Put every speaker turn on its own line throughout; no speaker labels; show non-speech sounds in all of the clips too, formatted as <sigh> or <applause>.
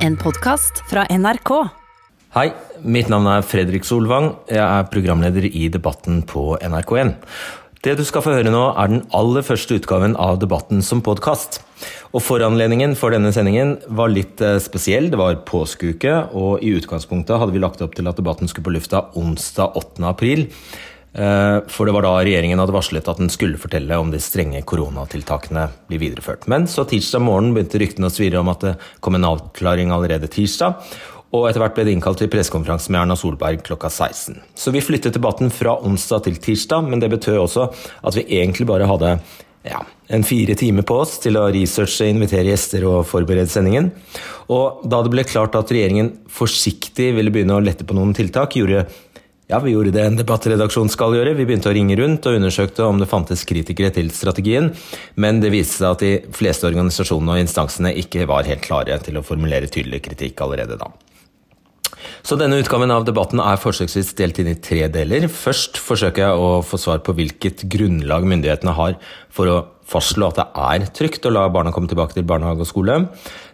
En podkast fra NRK.
Hei, mitt navn er Fredrik Solvang. Jeg er programleder i Debatten på NRK1. Det du skal få høre nå, er den aller første utgaven av Debatten som podkast. Og Foranledningen for denne sendingen var litt eh, spesiell. Det var påskeuke, og i utgangspunktet hadde vi lagt opp til at debatten skulle på lufta onsdag 8. april. Eh, for det var da regjeringen hadde varslet at den skulle fortelle om de strenge koronatiltakene blir videreført. Men så tirsdag morgen begynte ryktene å svirre om at det kom en avklaring allerede tirsdag. Og etter hvert ble det innkalt til pressekonferanse med Erna Solberg klokka 16. Så vi flyttet debatten fra onsdag til tirsdag, men det betød også at vi egentlig bare hadde ja, en fire timer på oss til å researche, invitere gjester og forberede sendingen. Og da det ble klart at regjeringen forsiktig ville begynne å lette på noen tiltak, gjorde ja, vi gjorde det en debattredaksjon skal gjøre. Vi begynte å ringe rundt og undersøkte om det fantes kritikere til strategien, men det viste seg at de fleste organisasjonene og instansene ikke var helt klare til å formulere tydelig kritikk allerede da. Så denne utgaven av debatten er forsøksvis delt inn i tre deler. Først forsøker jeg å få svar på hvilket grunnlag myndighetene har for å fastslå at det er trygt å la barna komme tilbake til barnehage og skole.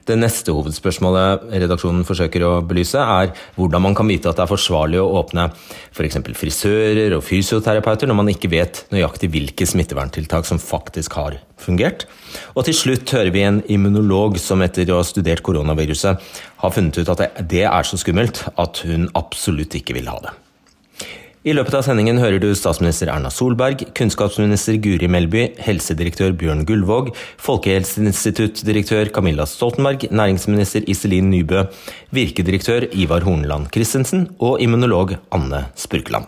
Det neste hovedspørsmålet redaksjonen forsøker å belyse, er hvordan man kan vite at det er forsvarlig å åpne f.eks. frisører og fysioterapeuter når man ikke vet nøyaktig hvilke smitteverntiltak som faktisk har fungert. Og til slutt hører vi en immunolog som etter å ha studert koronaviruset har funnet ut at det er så skummelt at hun absolutt ikke vil ha det. I løpet av sendingen hører du statsminister Erna Solberg, kunnskapsminister Guri Melby, helsedirektør Bjørn Gullvåg, Folkehelseinstituttdirektør Camilla Stoltenberg, næringsminister Iselin Nybø, virkedirektør Ivar Horneland Christensen og immunolog Anne Spurkeland.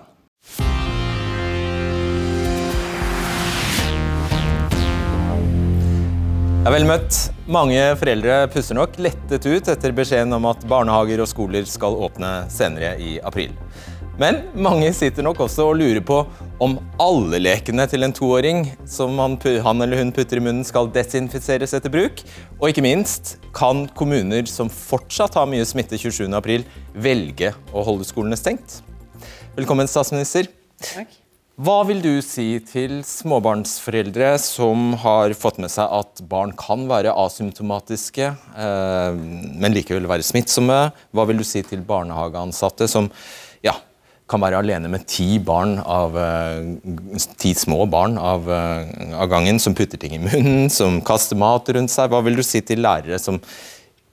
Ja, vel møtt. Mange foreldre puster nok lettet ut etter beskjeden om at barnehager og skoler skal åpne senere i april. Men mange sitter nok også og lurer på om alle lekene til en toåring som han, han eller hun putter i munnen, skal desinfiseres etter bruk. Og ikke minst, kan kommuner som fortsatt har mye smitte 27.4, velge å holde skolene stengt? Velkommen, statsminister.
Takk.
Hva vil du si til småbarnsforeldre som har fått med seg at barn kan være asymptomatiske, eh, men likevel være smittsomme? Hva vil du si til barnehageansatte som ja, kan være alene med ti, av, eh, ti små barn av, eh, av gangen, som putter ting i munnen, som kaster mat rundt seg? Hva vil du si til lærere som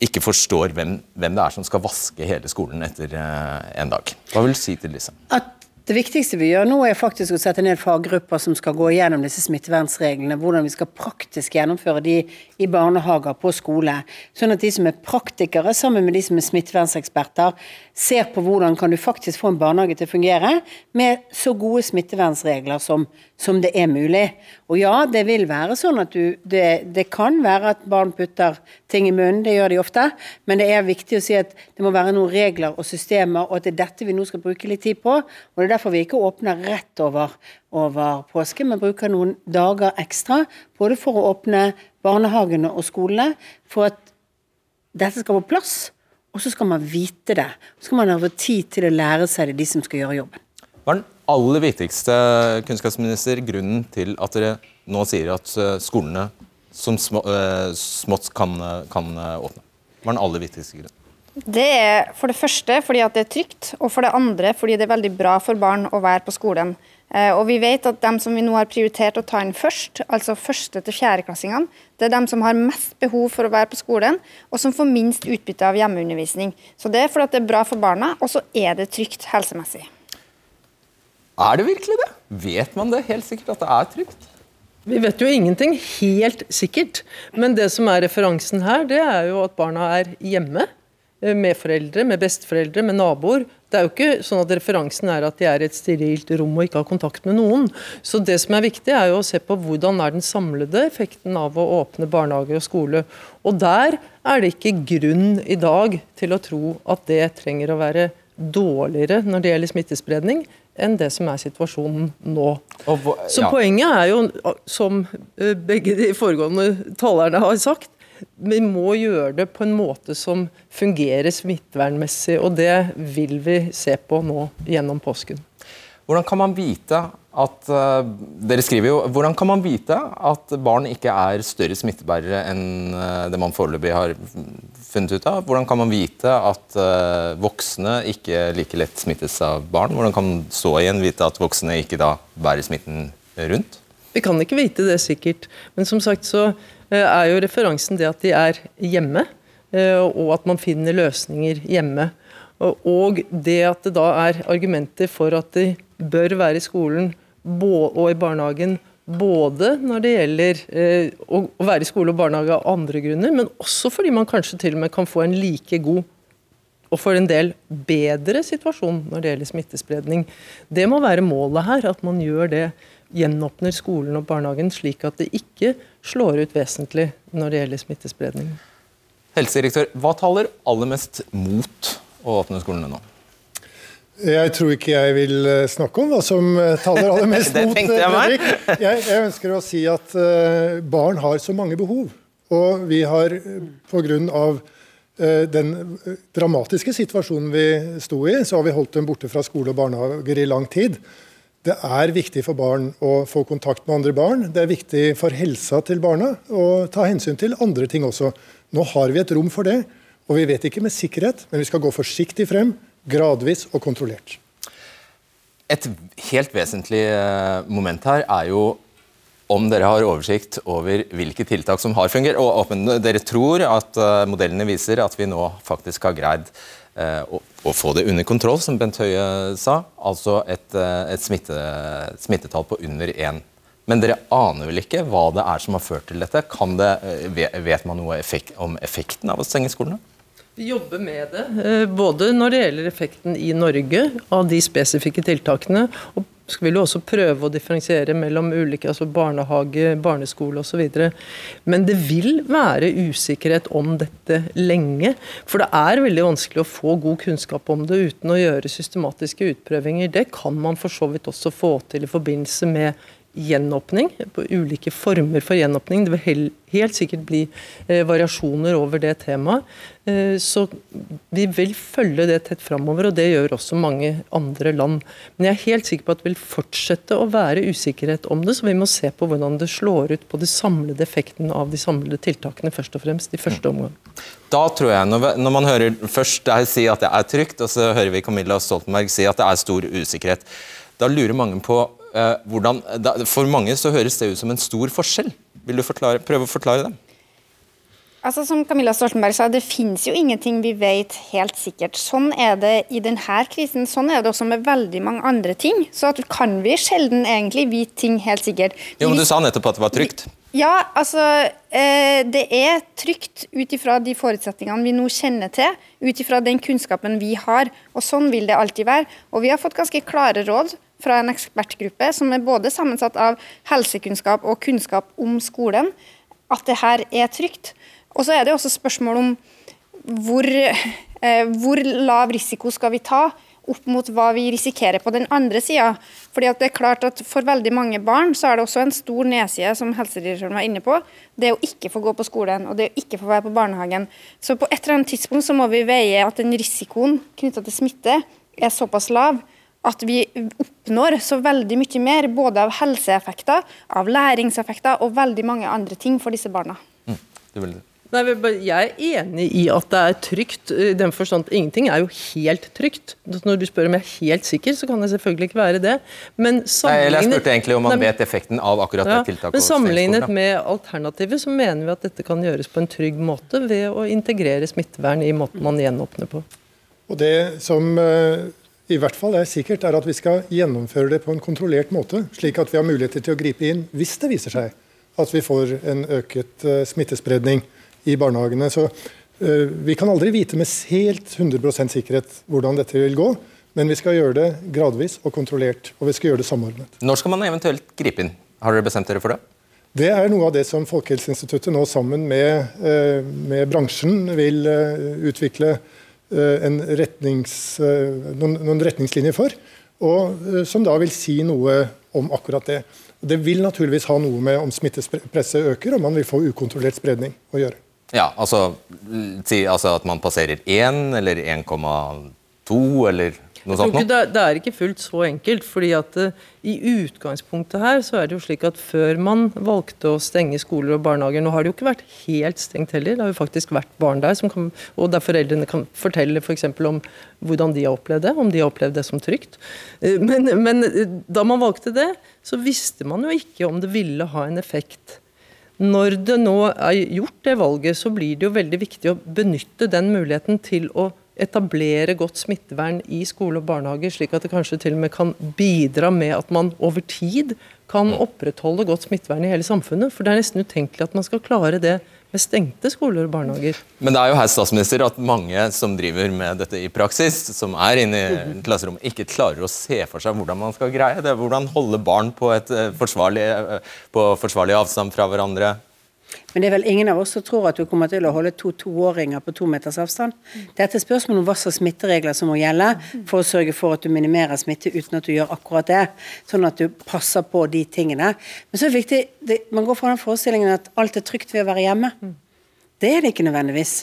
ikke forstår hvem, hvem det er som skal vaske hele skolen etter en dag? Hva vil du si til disse?
At det viktigste vi gjør nå, er faktisk å sette ned faggrupper som skal gå gjennom disse smittevernreglene. Hvordan vi skal praktisk gjennomføre de i barnehager, på skole. Sånn at de som er praktikere, sammen med de som er smittevernseksperter, ser på hvordan kan du faktisk få en barnehage til å fungere med så gode smittevernregler som, som det er mulig. Og ja, det vil være sånn at du det, det, kan være at barn putter ting i munnen, det gjør de ofte. Men det er viktig å si at det må være noen regler og systemer, og at det er dette vi nå skal bruke litt tid på. og det er derfor vi ikke åpner rett over, over påske, men bruker noen dager ekstra. Både for å åpne barnehagene og skolene, for at dette skal på plass. Og så skal man vite det. Så skal man ha tid til å lære seg det, de som skal gjøre jobben.
Hva er den aller viktigste kunnskapsminister, grunnen til at dere nå sier at eh, skolene som eh, smått kan, kan åpne? Hva er den aller viktigste grunnen?
Det er for det første fordi at det er trygt, og for det andre fordi det er veldig bra for barn å være på skolen. Eh, og vi vet at dem som vi nå har prioritert å ta inn først, altså første til fjerdeklassingene, det er dem som har mest behov for å være på skolen, og som får minst utbytte av hjemmeundervisning. Så det er fordi det er bra for barna, og så er det trygt helsemessig.
Er det virkelig det? Vet man det helt sikkert at det er trygt?
Vi vet jo ingenting helt sikkert, men det som er referansen her, det er jo at barna er hjemme Eh, med foreldre, med besteforeldre, med naboer. Det er jo ikke sånn at referansen er at de er i et sterilt rom og ikke har kontakt med noen. Så det som er viktig, er jo å se på hvordan er den samlede effekten av å åpne barnehage og skole. Og der er det ikke grunn i dag til å tro at det trenger å være dårligere når det gjelder smittespredning, enn det som er situasjonen nå. Så poenget er jo, som eh, begge de foregående talerne har sagt, vi må gjøre det på en måte som fungerer smittevernmessig, og det vil vi se på nå gjennom påsken.
Hvordan kan man vite
at uh, Dere skriver jo Hvordan kan man vite at barn ikke er større smittebærere enn uh, det man foreløpig har funnet ut av? Hvordan kan man vite at uh, voksne ikke like lett smittes av barn? Hvordan kan man så igjen vite at voksne ikke da bærer smitten rundt?
Vi kan ikke vite det sikkert, men som sagt så er jo referansen det at de er hjemme, og at man finner løsninger hjemme. Og det at det da er argumenter for at de bør være i skolen og i barnehagen både når det gjelder eh, å være i skole og barnehage av andre grunner, men også fordi man kanskje til og med kan få en like god og for en del bedre situasjon når det gjelder smittespredning. Det må være målet her, at man gjør det, gjenåpner skolen og barnehagen slik at det ikke slår ut vesentlig når det gjelder smittespredning.
Helsedirektør, hva taler aller mest mot å åpne skolene nå?
Jeg tror ikke jeg vil eh, snakke om hva som eh, taler aller <laughs> mest mot
jeg,
Fredrik. Jeg, jeg, ønsker å si at barn har så mange behov. Og vi har pga. Den dramatiske situasjonen vi sto i, så har vi holdt dem borte fra skole og barnehager i lang tid. Det er viktig for barn å få kontakt med andre barn. Det er viktig for helsa til barna å ta hensyn til andre ting også. Nå har vi et rom for det, og vi vet ikke med sikkerhet, men vi skal gå forsiktig frem Gradvis og kontrollert.
Et helt vesentlig eh, moment her er jo om dere har oversikt over hvilke tiltak som har fungert. Og dere tror at eh, modellene viser at vi nå faktisk har greid eh, å, få det under kontroll, som Bent Høie sa. Altså et, et smitte, smittetall på under én. Men dere aner vel ikke hva det er som har ført til dette? Det, vet man noe effekt, om effekten av å stenge skolene?
Vi jobber med det, eh, både når det gjelder effekten i Norge av de spesifikke tiltakene. og skal vi også prøve å differensiere mellom ulike, altså barnehage, barneskole osv. Men det vil være usikkerhet om dette lenge. For det er veldig vanskelig å få god kunnskap om det uten å gjøre systematiske utprøvinger. Det kan man for så vidt også få til i forbindelse med gjenåpning, ulike former for gjenåpning. Det vil helt sikkert bli eh, variasjoner over det temaet. Eh, så vi vil følge det tett framover, og det gjør også mange andre land. Men jeg er helt sikker på at det vil fortsette å være usikkerhet om det, så vi må se på hvordan det slår ut på de samlede effektene av de samlede tiltakene, først og fremst i første omgang.
Da tror jeg, Når man hører først deg si at det er trygt, og så hører vi Camilla Stoltenberg si at det er stor usikkerhet, da lurer mange på hvordan, for mange så høres det ut som en stor forskjell. Vil du forklare, prøve å forklare det?
Altså, som Camilla Stoltenberg sa, Det finnes jo ingenting vi vet helt sikkert. Sånn er det i denne krisen. Sånn er det også med veldig mange andre ting. Så kan vi sjelden egentlig vite ting helt sikkert.
Jo, men Du sa nettopp at det var trygt.
Ja, altså eh, Det er trygt ut ifra de forutsetningene vi nå kjenner til, ut ifra den kunnskapen vi har. og Sånn vil det alltid være. Og Vi har fått ganske klare råd fra en ekspertgruppe som er både sammensatt av helsekunnskap og kunnskap om skolen, at det her er trygt. Og så er det også spørsmål om hvor, eh, hvor lav risiko skal vi ta opp mot hva vi risikerer på den andre sida. Fordi at det er klart at For veldig mange barn så er det også en stor nedside, som helsedirektøren var inne på. Det å ikke få gå på skolen og det å ikke få være på barnehagen. Så på et eller annet tidspunkt så må vi veie at den risikoen knytta til smitte er såpass lav at vi oppnår så veldig mye mer, både av helseeffekter, av læringseffekter og veldig mange andre ting for disse barna. Mm,
Nei, jeg er enig i at det er trygt. i den forstand Ingenting er jo helt trygt. Når du spør om jeg er helt sikker, så kan det selvfølgelig ikke være det. Men
jeg spurte egentlig om man vet effekten av akkurat ja, det tiltaket.
Men Sammenlignet med alternativet så mener vi at dette kan gjøres på en trygg måte ved å integrere smittevern i måten man gjenåpner på.
Og det som uh i hvert fall er sikkert, er at vi skal gjennomføre det på en kontrollert måte, slik at vi har muligheter til å gripe inn hvis det viser seg at vi får en øket uh, smittespredning i barnehagene. Så uh, Vi kan aldri vite med helt 100% sikkerhet hvordan dette vil gå, men vi skal gjøre det gradvis og kontrollert, og vi skal gjøre det samordnet.
Når skal man eventuelt gripe inn? Har dere bestemt dere for det?
Det er noe av det som Folkehelseinstituttet nå sammen med, uh, med bransjen vil utvikle Eh, retnings, eh, noen, noen, retningslinjer for, og eh, som da vil si noe om akkurat det. Det vil naturligvis ha noe med om smittepresset øker og man vil få ukontrollert spredning å gjøre.
Ja, altså, si, altså at man passerer 1 eller 1,2 eller noe sånt
det, det er ikke fullt så enkelt. fordi at uh, I utgangspunktet her så er det jo slik at før man valgte å stenge skoler og barnehager Nå har det jo ikke vært helt stengt heller. Det har jo faktisk vært barn der, som kan, og der foreldrene kan fortelle for eksempel om hvordan de har opplevd det. Om de har opplevd det som trygt. Uh, Men, men uh, da man valgte det, så visste man jo ikke om det ville ha en effekt. Når det nå er gjort det valget, så blir det jo veldig viktig å benytte den muligheten til å etablere godt smittevern i skole og barnehager, slik at det kanskje til og med kan bidra med at man over tid kan opprettholde godt smittevern i hele samfunnet. For det er nesten utenkelig at man skal klare det med stengte skoler og barnehager.
Men det er jo her statsminister, at mange som driver med dette i praksis, som er inne i klasserommet, ikke klarer å se for seg hvordan man skal greie det. Hvordan holde barn på, et eh, forsvarlig, eh, på forsvarlig avstand fra hverandre.
Men det er vel ingen av oss som tror at du kommer til å holde to toåringer på to meters avstand. Dette er spørsmål om hva slags smitteregler som må gjelde for å sørge for at du minimerer smitte uten at du gjør akkurat det. Sånn at du passer på de tingene. Men så er det viktig, det, man går fra den forestillingen at alt er trygt ved å være hjemme. Det er det ikke nødvendigvis.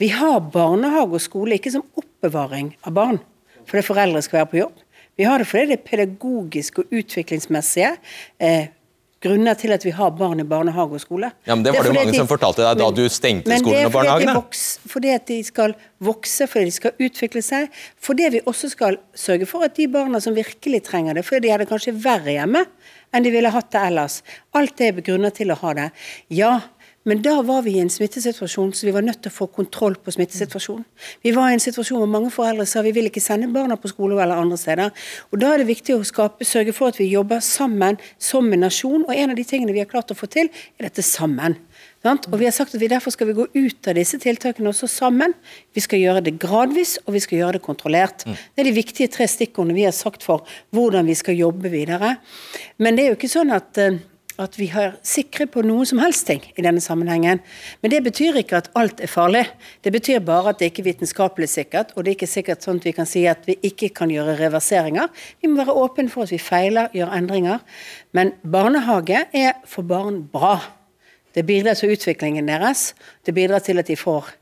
Vi har barnehage og skole ikke som oppbevaring av barn, fordi foreldre skal være på jobb. Vi har det fordi det er pedagogiske og utviklingsmessige eh, grunner til at vi har barn i barnehage og skole.
Ja, men Det var det jo mange
de-
som fortalte deg da du stengte
men det
skolen og barnehagene.
de Fordi at de skal vokse, fordi de skal utvikle seg. Fordi vi også skal sørge for at de barna som virkelig trenger det, fordi de hadde kanskje verre hjemme enn de ville hatt det ellers. Alt det er grunner til å ha det. Ja, men da var vi i en smittesituasjon, så vi var nødt til å få kontroll på smittesituasjonen. Vi var i en situasjon hvor mange foreldre sa vi vil ikke sende barna på skole eller andre steder. Og Da er det viktig å skape, sørge for at vi jobber sammen som en nasjon. Og en av de tingene vi har klart å få til, er dette sammen. Og vi har sagt at vi Derfor skal vi gå ut av disse tiltakene også sammen. Vi skal gjøre det gradvis, og vi skal gjøre det kontrollert. Det er de viktige tre stikkordene vi har sagt for hvordan vi skal jobbe videre. Men det er jo ikke sånn at eh, at vi har sikre på noe som helst ting i denne sammenhengen. Men det betyr ikke at alt er farlig. Det betyr bare at det ikke er vitenskapelig sikkert, og det er ikke sikkert sånn at vi kan si at vi ikke kan gjøre reverseringer. Vi må være åpne for at vi feiler, gjør endringer. Men barnehage er for barn bra. Det bidrar til utviklingen deres. Det bidrar til at de får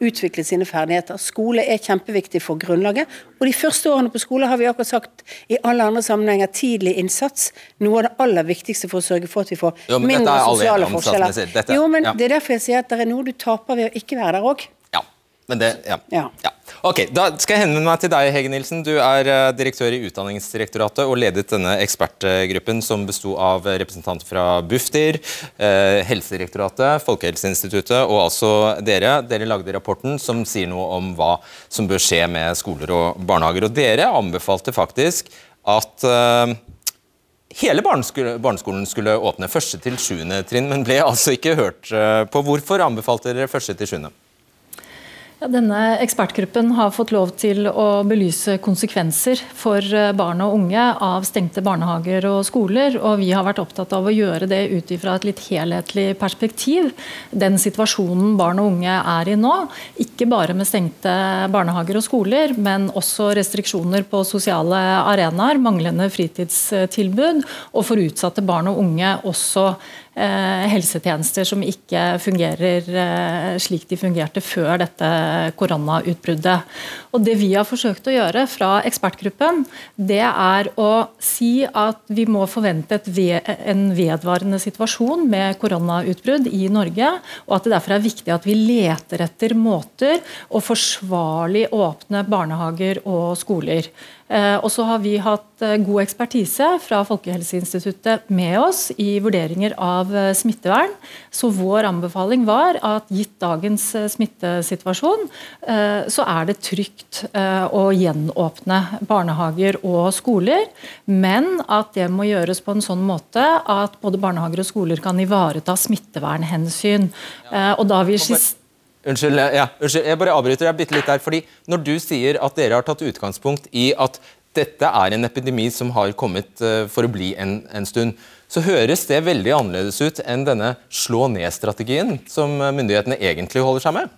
utvikle sine ferdigheter. Skole er kjempeviktig for grunnlaget. Og de første årene på skole har vi akkurat sagt i alle andre sammenhenger tidlig innsats. Noe av det aller viktigste for å sørge for at vi får
Jo,
mindre sosiale forskjeller.
Dette-
jo, men
ja.
Det er derfor jeg sier at det er noe du taper ved å ikke være der òg.
Men det, ja.
Ja.
ja. Ok, Da skal jeg henvende meg til deg, Hege Nilsen. Du er eh, direktør i Utdanningsdirektoratet og ledet denne ekspertgruppen som besto av representanter fra Bufdir, eh, Helsedirektoratet, Folkehelseinstituttet og altså dere. Dere lagde rapporten som sier noe om hva som bør skje med skoler og barnehager. Og dere anbefalte faktisk at eh, Hele barneskolen skulle åpne første til sjuende trinn, men ble altså ikke hørt på. Hvorfor anbefalte dere første til sjuende?
Ja, denne ekspertgruppen har fått lov til å belyse konsekvenser for eh, barn og unge av stengte barnehager og skoler. og Vi har vært opptatt av å gjøre det ut ifra et litt helhetlig perspektiv. Den situasjonen barn og unge er i nå. Ikke bare med stengte barnehager og skoler, men også restriksjoner på sosiale arenaer, manglende fritidstilbud, og for utsatte barn og unge også helsetjenester som ikke fungerer eh, slik de fungerte før dette koronautbruddet. Og Det vi har forsøkt å gjøre fra ekspertgruppen, det er å si at vi må forvente ve en vedvarende situasjon med koronautbrudd i Norge, og at det derfor er viktig at vi leter etter måter å forsvarlig åpne barnehager og skoler. Eh, Og så har vi hatt eh, god ekspertise fra Folkehelseinstituttet med oss i vurderinger av eh, smittevern. Så vår anbefaling var at gitt dagens smittesituasjon, så er det trygt å gjenåpne barnehager og skoler. Men at det må gjøres på en sånn måte at både barnehager og skoler kan ivareta smittevernhensyn. Og da vi skis
Unnskyld, ja, unnskyld, jeg bare avbryter deg litt der. fordi Når du sier at dere har tatt utgangspunkt i at dette er en epidemi som har kommet eh, for å bli en, en stund, så høres det veldig annerledes ut enn denne slå ned-strategien som myndighetene egentlig holder seg med?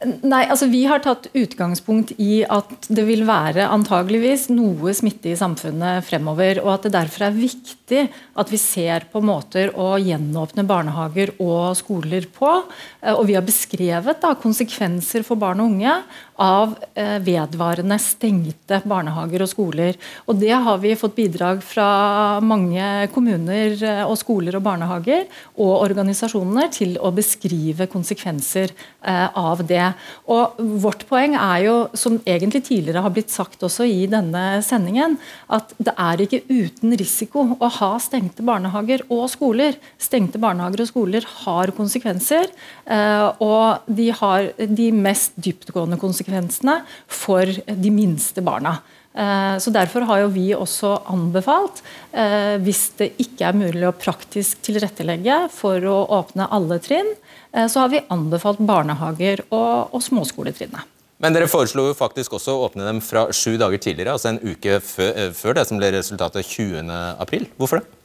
Nei, altså Vi har tatt utgangspunkt i at det vil være antageligvis noe smitte i samfunnet fremover. Og at det derfor er viktig at vi ser på måter å gjenåpne barnehager og skoler på. Eh, og vi har beskrevet da, konsekvenser for barn og unge av eh, vedvarende stengte barnehager og skoler. Og Det har vi fått bidrag fra mange kommuner eh, og skoler og barnehager og organisasjoner til å beskrive konsekvenser av det. Og Vårt poeng er jo, som egentlig tidligere har blitt sagt også i denne sendingen, at det er ikke uten risiko å ha stengte barnehager og skoler. Stengte barnehager og skoler har konsekvenser, og de har de mest dyptgående konsekvensene for de minste barna. Eh, så Derfor har jo vi også anbefalt, eh, hvis det ikke er mulig å praktisk tilrettelegge for å åpne alle trinn, eh, så har vi anbefalt barnehager og, og småskoletrinnet.
Men dere foreslo jo faktisk også å åpne dem fra sju dager tidligere, altså en uke før, før det som ble resultatet 20.4. Hvorfor det?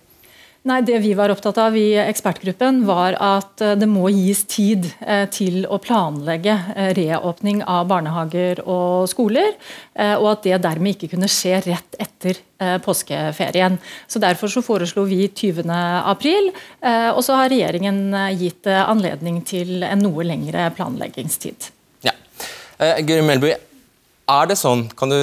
Nei, Det vi var opptatt av i ekspertgruppen, var at eh, det må gis tid eh, til å planlegge eh, reåpning av barnehager og skoler, og at det dermed ikke kunne skje rett etter påskeferien. Så Derfor så foreslo vi 20. april, og så har regjeringen gitt anledning til en noe lengre planleggingstid.
Ja. Guri Melby, er det sånn, kan du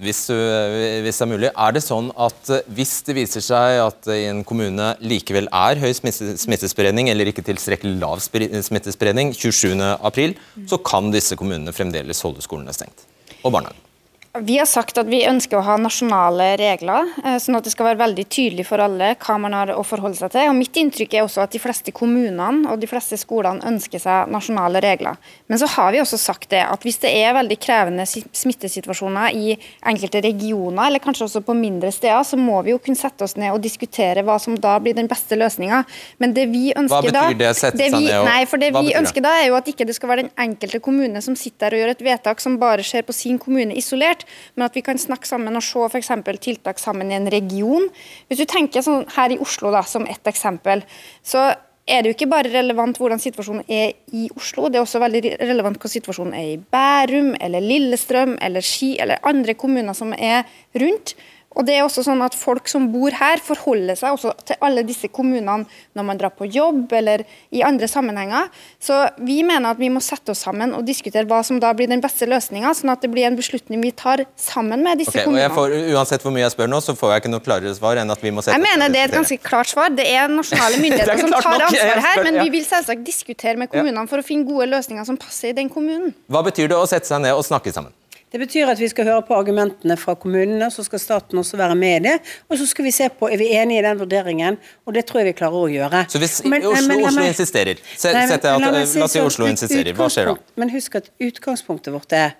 hvis, hvis, det er mulig. Er det sånn at eh, hvis det viser seg at i en kommune likevel er høy smittespredning, eller ikke tilstrekkelig lav smittespredning 27.4, så kan disse kommunene fremdeles holde skolene stengt? Og barnehagen?
Vi har sagt at vi ønsker å ha nasjonale regler, eh, sånn at det skal være veldig tydelig for alle hva man har å forholde seg til. Og Mitt inntrykk er også at de fleste kommunene og de fleste skolene ønsker seg nasjonale regler. Men så har vi også sagt det at hvis det er veldig krevende smittesituasjoner i enkelte regioner, eller kanskje også på mindre steder, så må vi jo kunne sette oss ned og diskutere hva som da blir den beste løsninga. Men det vi ønsker
da Hva betyr det? Sette seg ned og
Nei, for det vi ønsker da er jo at ikke det skal være den enkelte kommune som sitter der og gjør et vedtak som bare skjer på sin kommune isolert men at vi kan snakke sammen og se f.eks. tiltak sammen i en region. Hvis du tenker sånn her i Oslo da, som ett eksempel, så er det jo ikke bare relevant hvordan situasjonen er i Oslo, det er også veldig relevant hvordan situasjonen er i Bærum eller Lillestrøm eller Ski eller andre kommuner som er rundt. Og det er også sånn at Folk som bor her, forholder seg også til alle disse kommunene når man drar på jobb eller i andre sammenhenger. Så Vi mener at vi må sette oss sammen og diskutere hva som da blir den beste løsninga, sånn at det blir en beslutning vi tar sammen med disse
okay,
kommunene.
Får, uansett hvor mye jeg spør nå, så får jeg ikke noe klarere svar enn at vi må sette
Jeg mener det er et ganske klart svar. Det er nasjonale <laughs> myndigheter som tar ansvar her, men vi vil selvsagt diskutere med kommunene for å finne gode løsninger som passer i den kommunen.
Hva betyr det å sette seg ned og snakke sammen?
Det betyr at vi skal høre på argumentene fra kommunene, så skal staten også være med i det. Og så skal vi se på er vi enige i den vurderingen, og det tror jeg vi klarer å gjøre.
Så hvis men, Oslo, men, Oslo meg, insisterer, se, nei, men, at, la, la, oss si Oslo insisterer, hva skjer da?
Men husk at utgangspunktet vårt er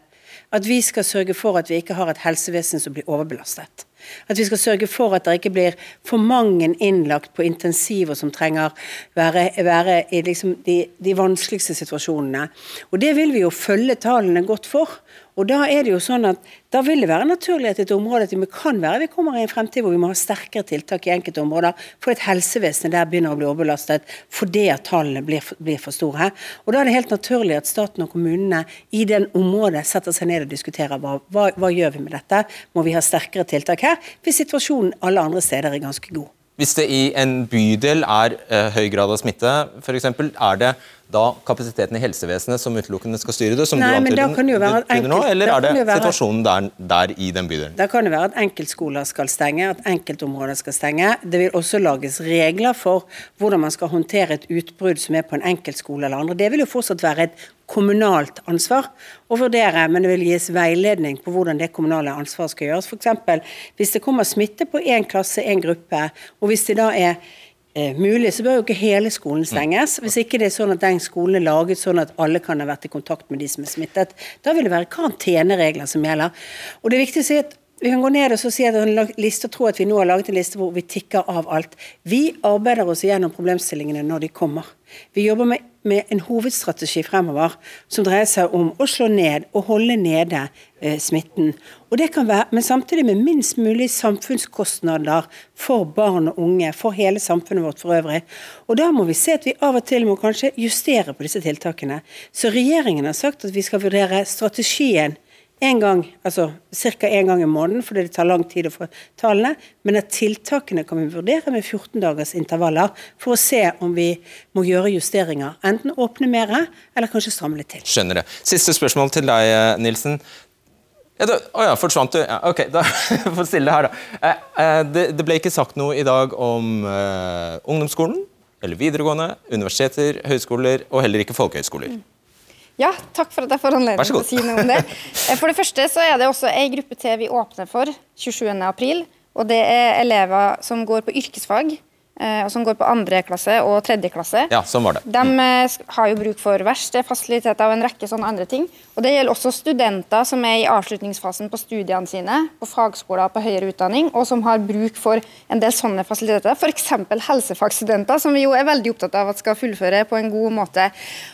at vi skal sørge for at vi ikke har et helsevesen som blir overbelastet. At vi skal sørge for at det ikke blir for mange innlagt på intensiver som trenger være, være i liksom de, de vanskeligste situasjonene. Og Det vil vi jo følge tallene godt for. Og Da er det jo sånn at da vil det være naturlig at et område at vi kan være vi kommer i en fremtid hvor vi må ha sterkere tiltak i enkelte områder, for at helsevesenet der begynner å bli overbelastet fordi at tallene blir, blir for store. Og Da er det helt naturlig at staten og kommunene i den området setter seg ned og diskuterer hva, hva, hva gjør vi med dette. Må vi ha sterkere tiltak her, hvis situasjonen alle andre steder er ganske god.
Hvis det i en bydel er eh, høy grad av smitte, f.eks., er det da kapasiteten i helsevesenet som utelukkende skal styre det? som
Nei,
du
antyder,
være enkelt, nå, Eller er det, det situasjonen der, der, i den bydelen?
Da kan det være at enkeltskoler skal stenge, at enkeltområder skal stenge. Det vil også lages regler for hvordan man skal håndtere et utbrudd som er på en enkeltskole eller andre. Det vil jo fortsatt være et kommunalt ansvar å vurdere, men det vil gis veiledning på hvordan det kommunale ansvaret skal gjøres. F.eks. hvis det kommer smitte på én klasse, én gruppe, og hvis det da er mulig, så bør jo ikke hele skolen stenges. Hvis ikke det er sånn at den skolen er laget sånn at alle kan ha vært i kontakt med de som er smittet. Da vil det være karanteneregler som gjelder. Og det er viktig å si at Vi kan gå ned og si at en liste og tro at vi nå har laget en liste hvor vi tikker av alt. Vi arbeider oss gjennom problemstillingene når de kommer. Vi jobber med, med en hovedstrategi fremover som dreier seg om å slå ned og holde nede eh, smitten. Og det kan være, Men samtidig med minst mulig samfunnskostnader for barn og unge, for hele samfunnet vårt for øvrig. Og da må vi se at vi av og til må kanskje justere på disse tiltakene. Så regjeringen har sagt at vi skal vurdere strategien en gang, altså ca. én gang i måneden, fordi det tar lang tid å få tallene. Men at tiltakene kan vi vurdere med 14 dagers intervaller for å se om vi må gjøre justeringer. Enten åpne mer, eller kanskje stramme litt til.
Skjønner det. Siste spørsmål til deg, eh, Nilsen. Ja, da, å ja, forsvant du? Ja, ok, <laughs> da får jeg stille det her, da. Eh, eh, det, det ble ikke sagt noe i dag om eh, ungdomsskolen, eller videregående, universiteter, høyskoler og heller ikke folkehøyskoler.
Ja, takk for at jeg får anledning til å si noe om det. <laughs> Eh, For det første så er det også ei gruppe til vi åpner for 27. april. Og det er elever som går på yrkesfag, og som går på andre klasse og tredje klasse.
Ja, sånn var det.
De mm. har jo bruk for verksted, fasiliteter og en rekke sånne andre ting. Og Det gjelder også studenter som er i avslutningsfasen på studiene sine, på fagskoler og på høyere utdanning, og som har bruk for en del sånne fasiliteter. F.eks. helsefagstudenter, som vi jo er veldig opptatt av at skal fullføre på en god måte.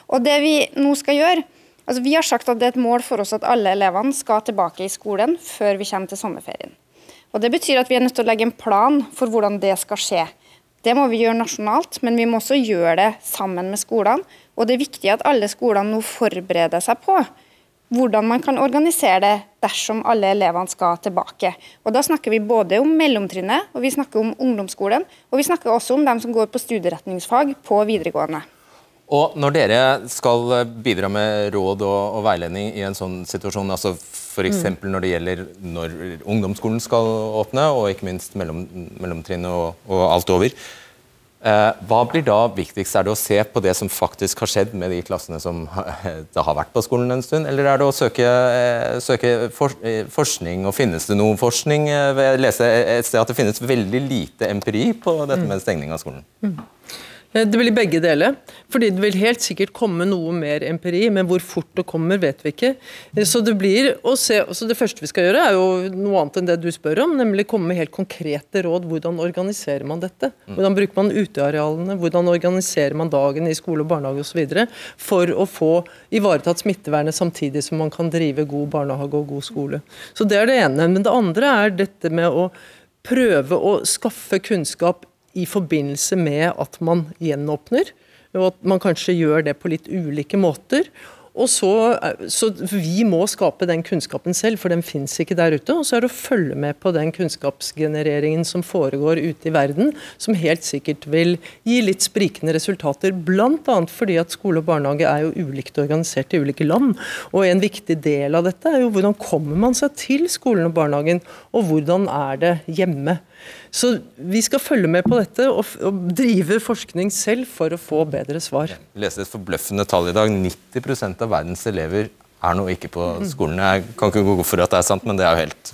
Og det vi nå skal gjøre, altså Vi har sagt at det er et mål for oss at alle elevene skal tilbake i skolen før vi kommer til sommerferien. Og Det betyr at vi er nødt til å legge en plan for hvordan det skal skje. Det må vi gjøre nasjonalt, men vi må også gjøre det sammen med skolene. Og det er viktig at alle skolene nå forbereder seg på hvordan man kan organisere det dersom alle elevene skal tilbake. Og Da snakker vi både om mellomtrinnet, og vi snakker om ungdomsskolen, og vi snakker også om dem som går på studieretningsfag på videregående.
Og når dere skal bidra med råd og, og veiledning i en sånn situasjon, altså f.eks. når det gjelder når ungdomsskolen skal åpne, og ikke minst mellom, mellomtrinnet og, og alt over, eh, hva blir da viktigst? Er det å se på det som faktisk har skjedd med de klassene som <laughs> det har vært på skolen en stund, eller er det å søke, eh, søke for, eh, forskning? Og finnes det noe forskning? Eh, Jeg leste et sted at det finnes veldig lite empiri på dette med stengning av skolen.
Eh, Det blir begge deler. Fordi det vil helt sikkert komme noe mer empiri, men hvor fort det kommer, vet vi ikke. Eh, Så det blir å se, så det første vi skal gjøre, er jo noe annet enn det du spør om, nemlig komme med helt konkrete råd. Hvordan organiserer man dette? Hvordan bruker man utearealene? Hvordan organiserer man dagen i skole og barnehage osv. for å få ivaretatt smittevernet samtidig som man kan drive god barnehage og god skole. Så Det er det ene. Men det andre er dette med å prøve å skaffe kunnskap i forbindelse med at man gjenåpner, og at man kanskje gjør det på litt ulike måter. Og så, så Vi må skape den kunnskapen selv, for den fins ikke der ute. Og så er det å følge med på den kunnskapsgenereringen som foregår ute i verden, som helt sikkert vil gi litt sprikende resultater. Bl.a. fordi at skole og barnehage er jo ulikt organisert i ulike land. Og en viktig del av dette er jo hvordan kommer man seg til skolen og barnehagen, og hvordan er det hjemme. Så vi skal følge med på dette og, og drive forskning selv for å få bedre svar.
Jeg leste et forbløffende tall i dag. 90 av verdens elever er nå ikke på skolen. Jeg kan ikke gå for at det er sant, men det er jo helt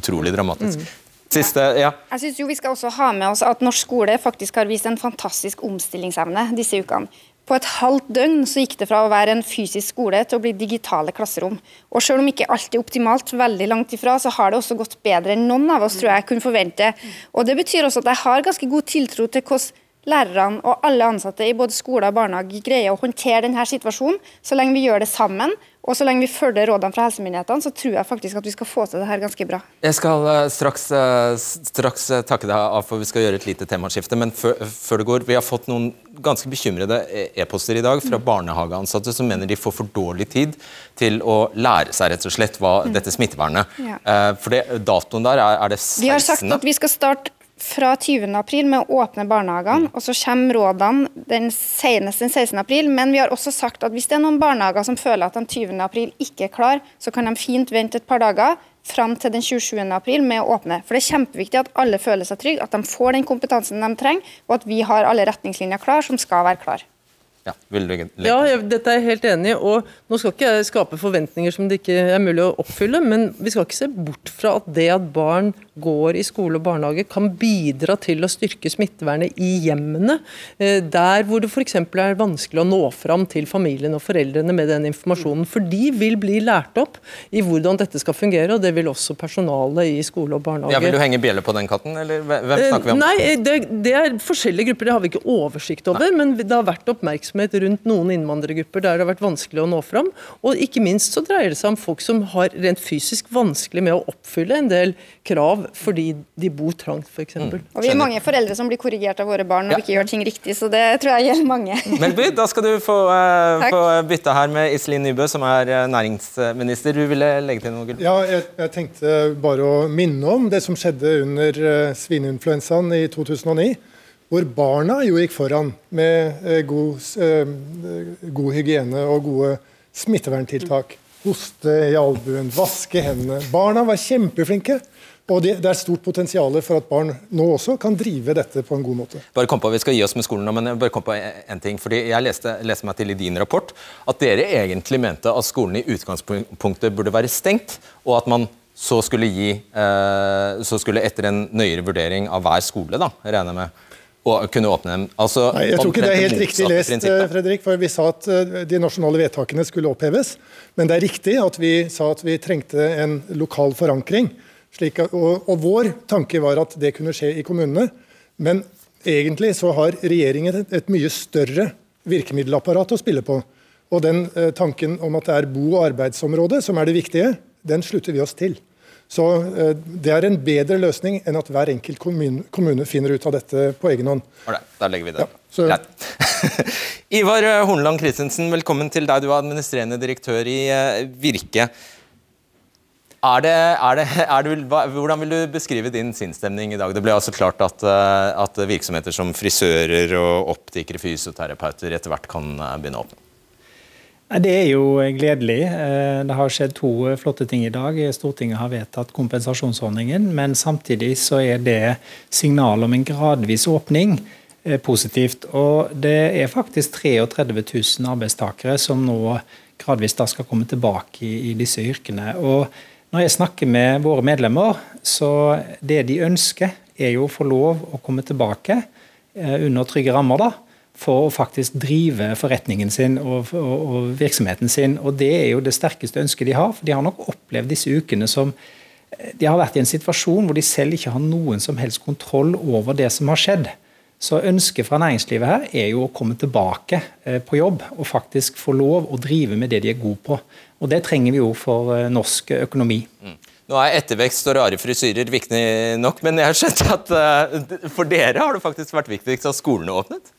utrolig dramatisk. Siste, ja.
Jeg synes jo Vi skal også ha med oss at norsk skole faktisk har vist en fantastisk omstillingsevne disse ukene. På et halvt døgn så gikk det fra å være en fysisk skole til å bli digitale klasserom. Og selv om ikke alt er optimalt, veldig langt ifra, så har det også gått bedre enn noen av oss tror jeg kunne forvente. Og Det betyr også at jeg har ganske god tiltro til hvordan lærerne og alle ansatte i både skole og barnehage greier å håndtere denne situasjonen. Så lenge vi gjør det sammen, og så lenge vi følger rådene fra helsemyndighetene, så tror jeg faktisk at vi skal få til det her ganske bra.
Jeg skal eh, straks, eh, straks eh, takke deg av, for vi skal gjøre et lite temaskifte. Men før, før det går, vi har fått noen ganske bekymrede e- e-poster i dag fra barnehageansatte som mener de får for dårlig tid til å lære seg rett og slett hva dette smittevernet.
Ja.
For det, datoen der, er, er det 16.?
Vi har sagt at vi skal starte fra 20. april med å åpne barnehagene, og så kommer rådene den senest den 16. april. Men vi har også sagt at hvis det er noen barnehager som føler at den 20. april ikke er klar, så kan de fint vente et par dager fram til den 27. april med å åpne. For det er kjempeviktig at alle føler seg trygge, at de får den kompetansen de trenger, og at vi har alle retningslinjer klar som skal være klar.
Ja,
Ja, dette er jeg helt enig i. og Nå skal ikke jeg skape forventninger som det ikke er mulig å oppfylle, men vi skal ikke se bort fra at det at barn går i skole og barnehage kan bidra til å styrke smittevernet i hjemmene. eh, Der hvor det f.eks. er vanskelig å nå fram til familien og foreldrene med den informasjonen. For de vil bli lært opp i hvordan dette skal fungere, og det vil også personalet i skole og barnehage.
Ja, Vil du henge bjelle på den katten, eller hvem
Eh,
snakker vi om?
Nei, det, det er forskjellige grupper, det har vi ikke oversikt over. Men det har vært oppmerksomhet rundt noen innvandrergrupper der det har vært vanskelig å nå fram. Og ikke minst så dreier det seg om folk som har rent fysisk vanskelig med å oppfylle en del krav fordi de bor trangt, f.eks.
Mm.
Og vi er mange foreldre som blir korrigert av våre barn når vi ikke gjør ting riktig, så det tror jeg gjelder mange. <laughs>
Melby, da skal du få, eh, få bytte her med Iselin Nybø, som er eh, næringsminister. Du ville legge til noe? Gull?
Ja, jeg, jeg tenkte bare å minne om det som skjedde under uh, svineinfluensaen i 2009. Hvor barna jo gikk foran med eh, god, eh, god hygiene og gode smitteverntiltak. Hoste i albuen, vaske hendene. Barna var kjempeflinke. Og det, er stort potensial for at barn nå også kan drive dette på en god måte.
Bare kom på, Vi skal gi oss med skolen nå, men bare kom på en ting. fordi Jeg leste, leste meg til i din rapport at dere egentlig mente at skolen i utgangspunktet burde være stengt, og at man så skulle gi eh, så skulle etter en nøyere vurdering av hver skole, da, regner jeg med, kunne åpne dem. Altså,
Nei, Jeg tror ikke det er helt riktig lest,
prinsippet.
eh, Fredrik. for Vi sa at eh, de nasjonale vedtakene skulle oppheves. Men det er riktig at vi sa at vi trengte en lokal forankring. Slik og, og vår tanke var at det kunne skje i kommunene. Men egentlig så har regjeringen et, et mye større virkemiddelapparat å spille på. Og den eh, tanken om at det er bo- og arbeidsområdet som er det viktige, den slutter vi oss til. Så eh, Det er en bedre løsning enn at hver enkelt kommune, kommune finner ut av dette på egen hånd.
Alright, da legger vi det.
Ja, <laughs>
Ivar eh, Horneland Christensen, velkommen til deg. Du er administrerende direktør i eh, Virke. Er det, er det, er det, hvordan vil du beskrive din sinnsstemning i dag? Det ble altså klart at, at virksomheter som frisører og optikere, fysioterapeuter etter hvert kan begynne å åpne.
Det er jo gledelig. Eh, Det har skjedd to flotte ting i dag. Stortinget har vedtatt kompensasjonsordningen, men samtidig så er det signal om en gradvis åpning eh, positivt. Og det er faktisk 33 000 arbeidstakere som nå gradvis da skal komme tilbake i, disse yrkene. Og når jeg snakker med våre medlemmer, så det de ønsker er jo å få lov å komme tilbake eh, under trygge rammer. da, for å faktisk drive forretningen sin og, og, og, virksomheten sin. Og Det er jo det sterkeste ønsket de har. for De har nok opplevd disse ukene som eh, de har vært i en situasjon hvor de selv ikke har noen som helst kontroll over det som har skjedd. Så ønsket fra næringslivet her er jo å komme tilbake eh, på jobb og faktisk få lov å drive med det de er gode på. Og Det trenger vi jo for eh, norsk økonomi.
Nå er ettervekst og rare frisyrer viktig nok, men jeg har skjønt at for dere har det faktisk vært viktigst at skolene åpnet?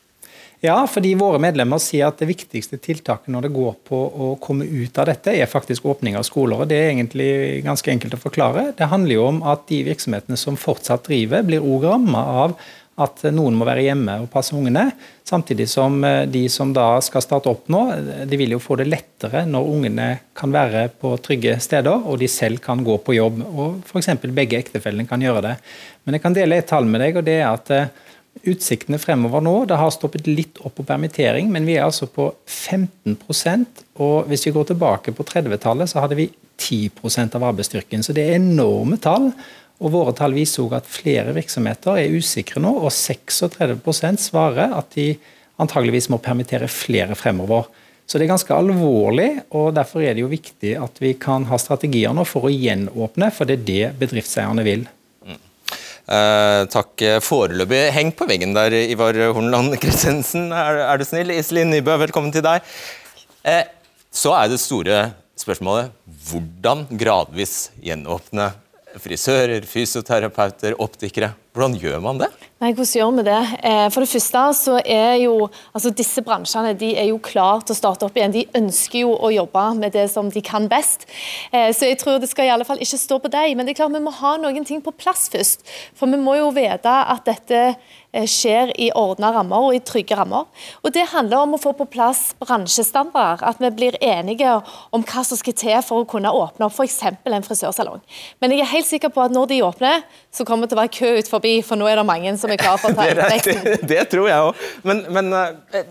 Ja, fordi våre medlemmer sier at det viktigste tiltaket når det går på å komme ut av dette, er faktisk åpning av skoler. og Det er egentlig ganske enkelt å forklare. Det handler jo om at de virksomhetene som fortsatt driver, blir òg ramma av at noen må være hjemme og passe ungene. Samtidig som eh, de som da skal starte opp nå, de vil jo få det lettere når ungene kan være på trygge steder og de selv kan gå på jobb. Og f.eks. begge ektefellene kan gjøre det. Men jeg kan dele et tall med deg, og det er at eh, Utsiktene fremover nå, det har stoppet litt opp på permittering, men vi er altså på 15% og Hvis vi går tilbake på 30-tallet, så hadde vi 10% av arbeidsstyrken. Så det er enorme tall. og Våre tall viser òg at flere virksomheter er usikre nå, og 36% svarer at de antageligvis må permittere flere fremover. Så det er ganske alvorlig, og derfor er det jo viktig at vi kan ha strategier nå for å gjenåpne, for det er det bedriftseierne vil.
Eh, takk foreløpig. Heng på veggen der, Ivar Hornland Christensen, er, er du snill. Iselin Nybø, velkommen til deg. Eh, så er det store spørsmålet hvordan gradvis gjenåpne frisører, fysioterapeuter, optikere. Hvordan gjør man det?
Nei, Hvordan gjør vi det? Eh, For det første så er jo altså disse bransjene de er jo klare til å starte opp igjen. De ønsker jo å jobbe med det som de kan best. Eh, Så jeg tror det skal i alle fall ikke stå på deg. Men det er klart vi må ha noen ting på plass først. For vi må jo vite at dette eh, skjer i ordna rammer og i trygge rammer. Og Det handler om å få på plass bransjestandarder. At vi blir enige om hva som skal til for å kunne åpne opp f.eks. en frisørsalong. Men jeg er helt sikker på at når de åpner, så kommer det til å være kø ut forbi, for nå er det mange som er klare for å ta <laughs>
Det, er det tror jeg òg. Men, men eh,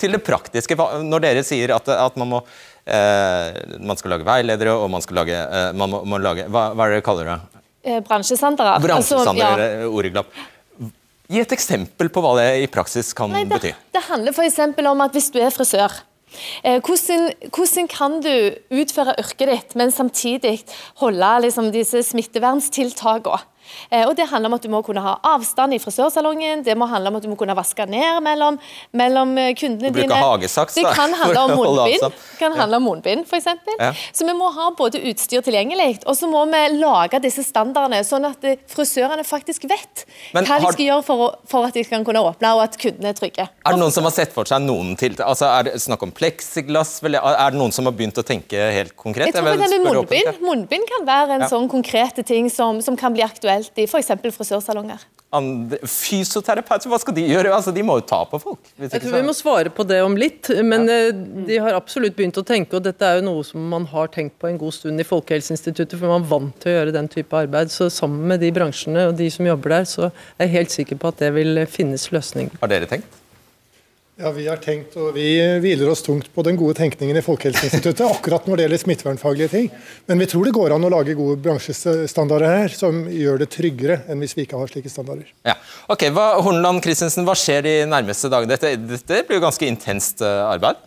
til det praktiske. Når dere sier at, at man må eh, man skal lage veiledere og man skal lage, eh, man må, må lage hva, hva er det dere kaller det?
Eh, bransjestandere.
Bransjestandere, altså, ja. ordeglapp. Gi et eksempel på hva det i praksis kan
Nei, det,
bety.
Det handler f.eks. om at hvis du er frisør eh, hvordan, hvordan, kan du utføre yrket ditt, men samtidig holde liksom, disse smitteverntiltakene? Eh, og Det handler om at du må kunne ha avstand i frisørsalongen, det må handle om at du må kunne vaske ned mellom, mellom eh, kundene
dine. Hagesaks,
Det kan handle om munnbind, kan handle om munnbind f.eks. Ja. Så vi må ha både utstyr tilgjengelig, og så må vi lage disse standardene, sånn at eh, frisørene faktisk vet Men hva de skal gjøre for, å, for, at de kan kunne åpne, og at kundene er trygge.
Er det noen som har sett for seg noen tiltak? Altså, er det snakk om pleksiglass? Er det noen som har begynt å tenke helt konkret?
Jeg tror jeg med munnbind, munnbind kan være en ja. sånn konkrete ting som, som kan bli aktuelt aktuelt i f.eks. frisørsalonger.
Fysioterapeuter, hva skal de gjøre? Altså, de må jo ta på folk.
Jeg tror Vi må svare på det om litt, men ja. Eh, de har absolutt begynt å tenke, og dette er jo noe som man har tenkt på en god stund i Folkehelseinstituttet, for man er vant til å gjøre den type arbeid. Så sammen med de bransjene og de som jobber der, så er jeg helt sikker på at det vil finnes løsninger.
Har dere tenkt?
Ja, Vi har tenkt, og vi hviler oss tungt på den gode tenkningen i Folkehelseinstituttet akkurat når det gjelder smittevernfaglige ting. Men vi tror det går an å lage gode bransjestandarder her som gjør det tryggere enn hvis vi ikke har slike standarder.
Ja, ok, hva, Horneland Christensen, hva skjer de nærmeste dagene? Dette, dette blir jo ganske intenst eh, arbeid?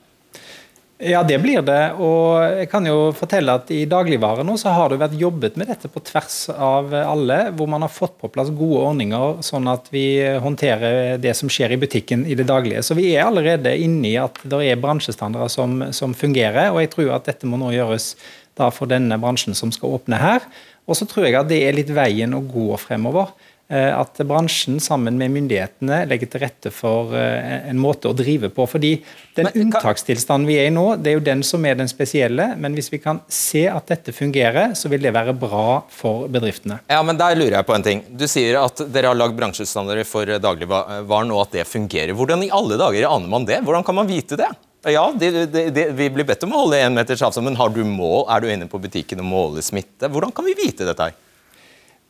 Ja, det blir det. Og jeg kan jo fortelle at i dagligvare nå så har det vært jobbet med dette på tvers av alle, hvor man har fått på plass gode ordninger sånn at vi håndterer det som skjer i butikken i det daglige. Så vi er allerede inne i at det er bransjestandarder som, som fungerer, og jeg tror at dette må nå gjøres da for denne bransjen som skal åpne her. Og så tror jeg at det er litt veien å gå fremover. Eh, at bransjen sammen med myndighetene legger til rette for eh, en måte å drive på. Fordi Den men, unntakstilstanden vi er i nå, det er jo den som er den spesielle. Men hvis vi kan se at dette fungerer, så vil det være bra for bedriftene.
Ja, men Der lurer jeg på en ting. Du sier at dere har lagd bransjestandarder for dagligvaren og at det fungerer. Hvordan i alle dager aner man det? Hvordan kan man vite det? Ja, de, de, de, Vi blir bedt om å holde én meters avstand, men har du mål? Er du inne på butikken og måler smitte? Hvordan kan vi vite dette? her?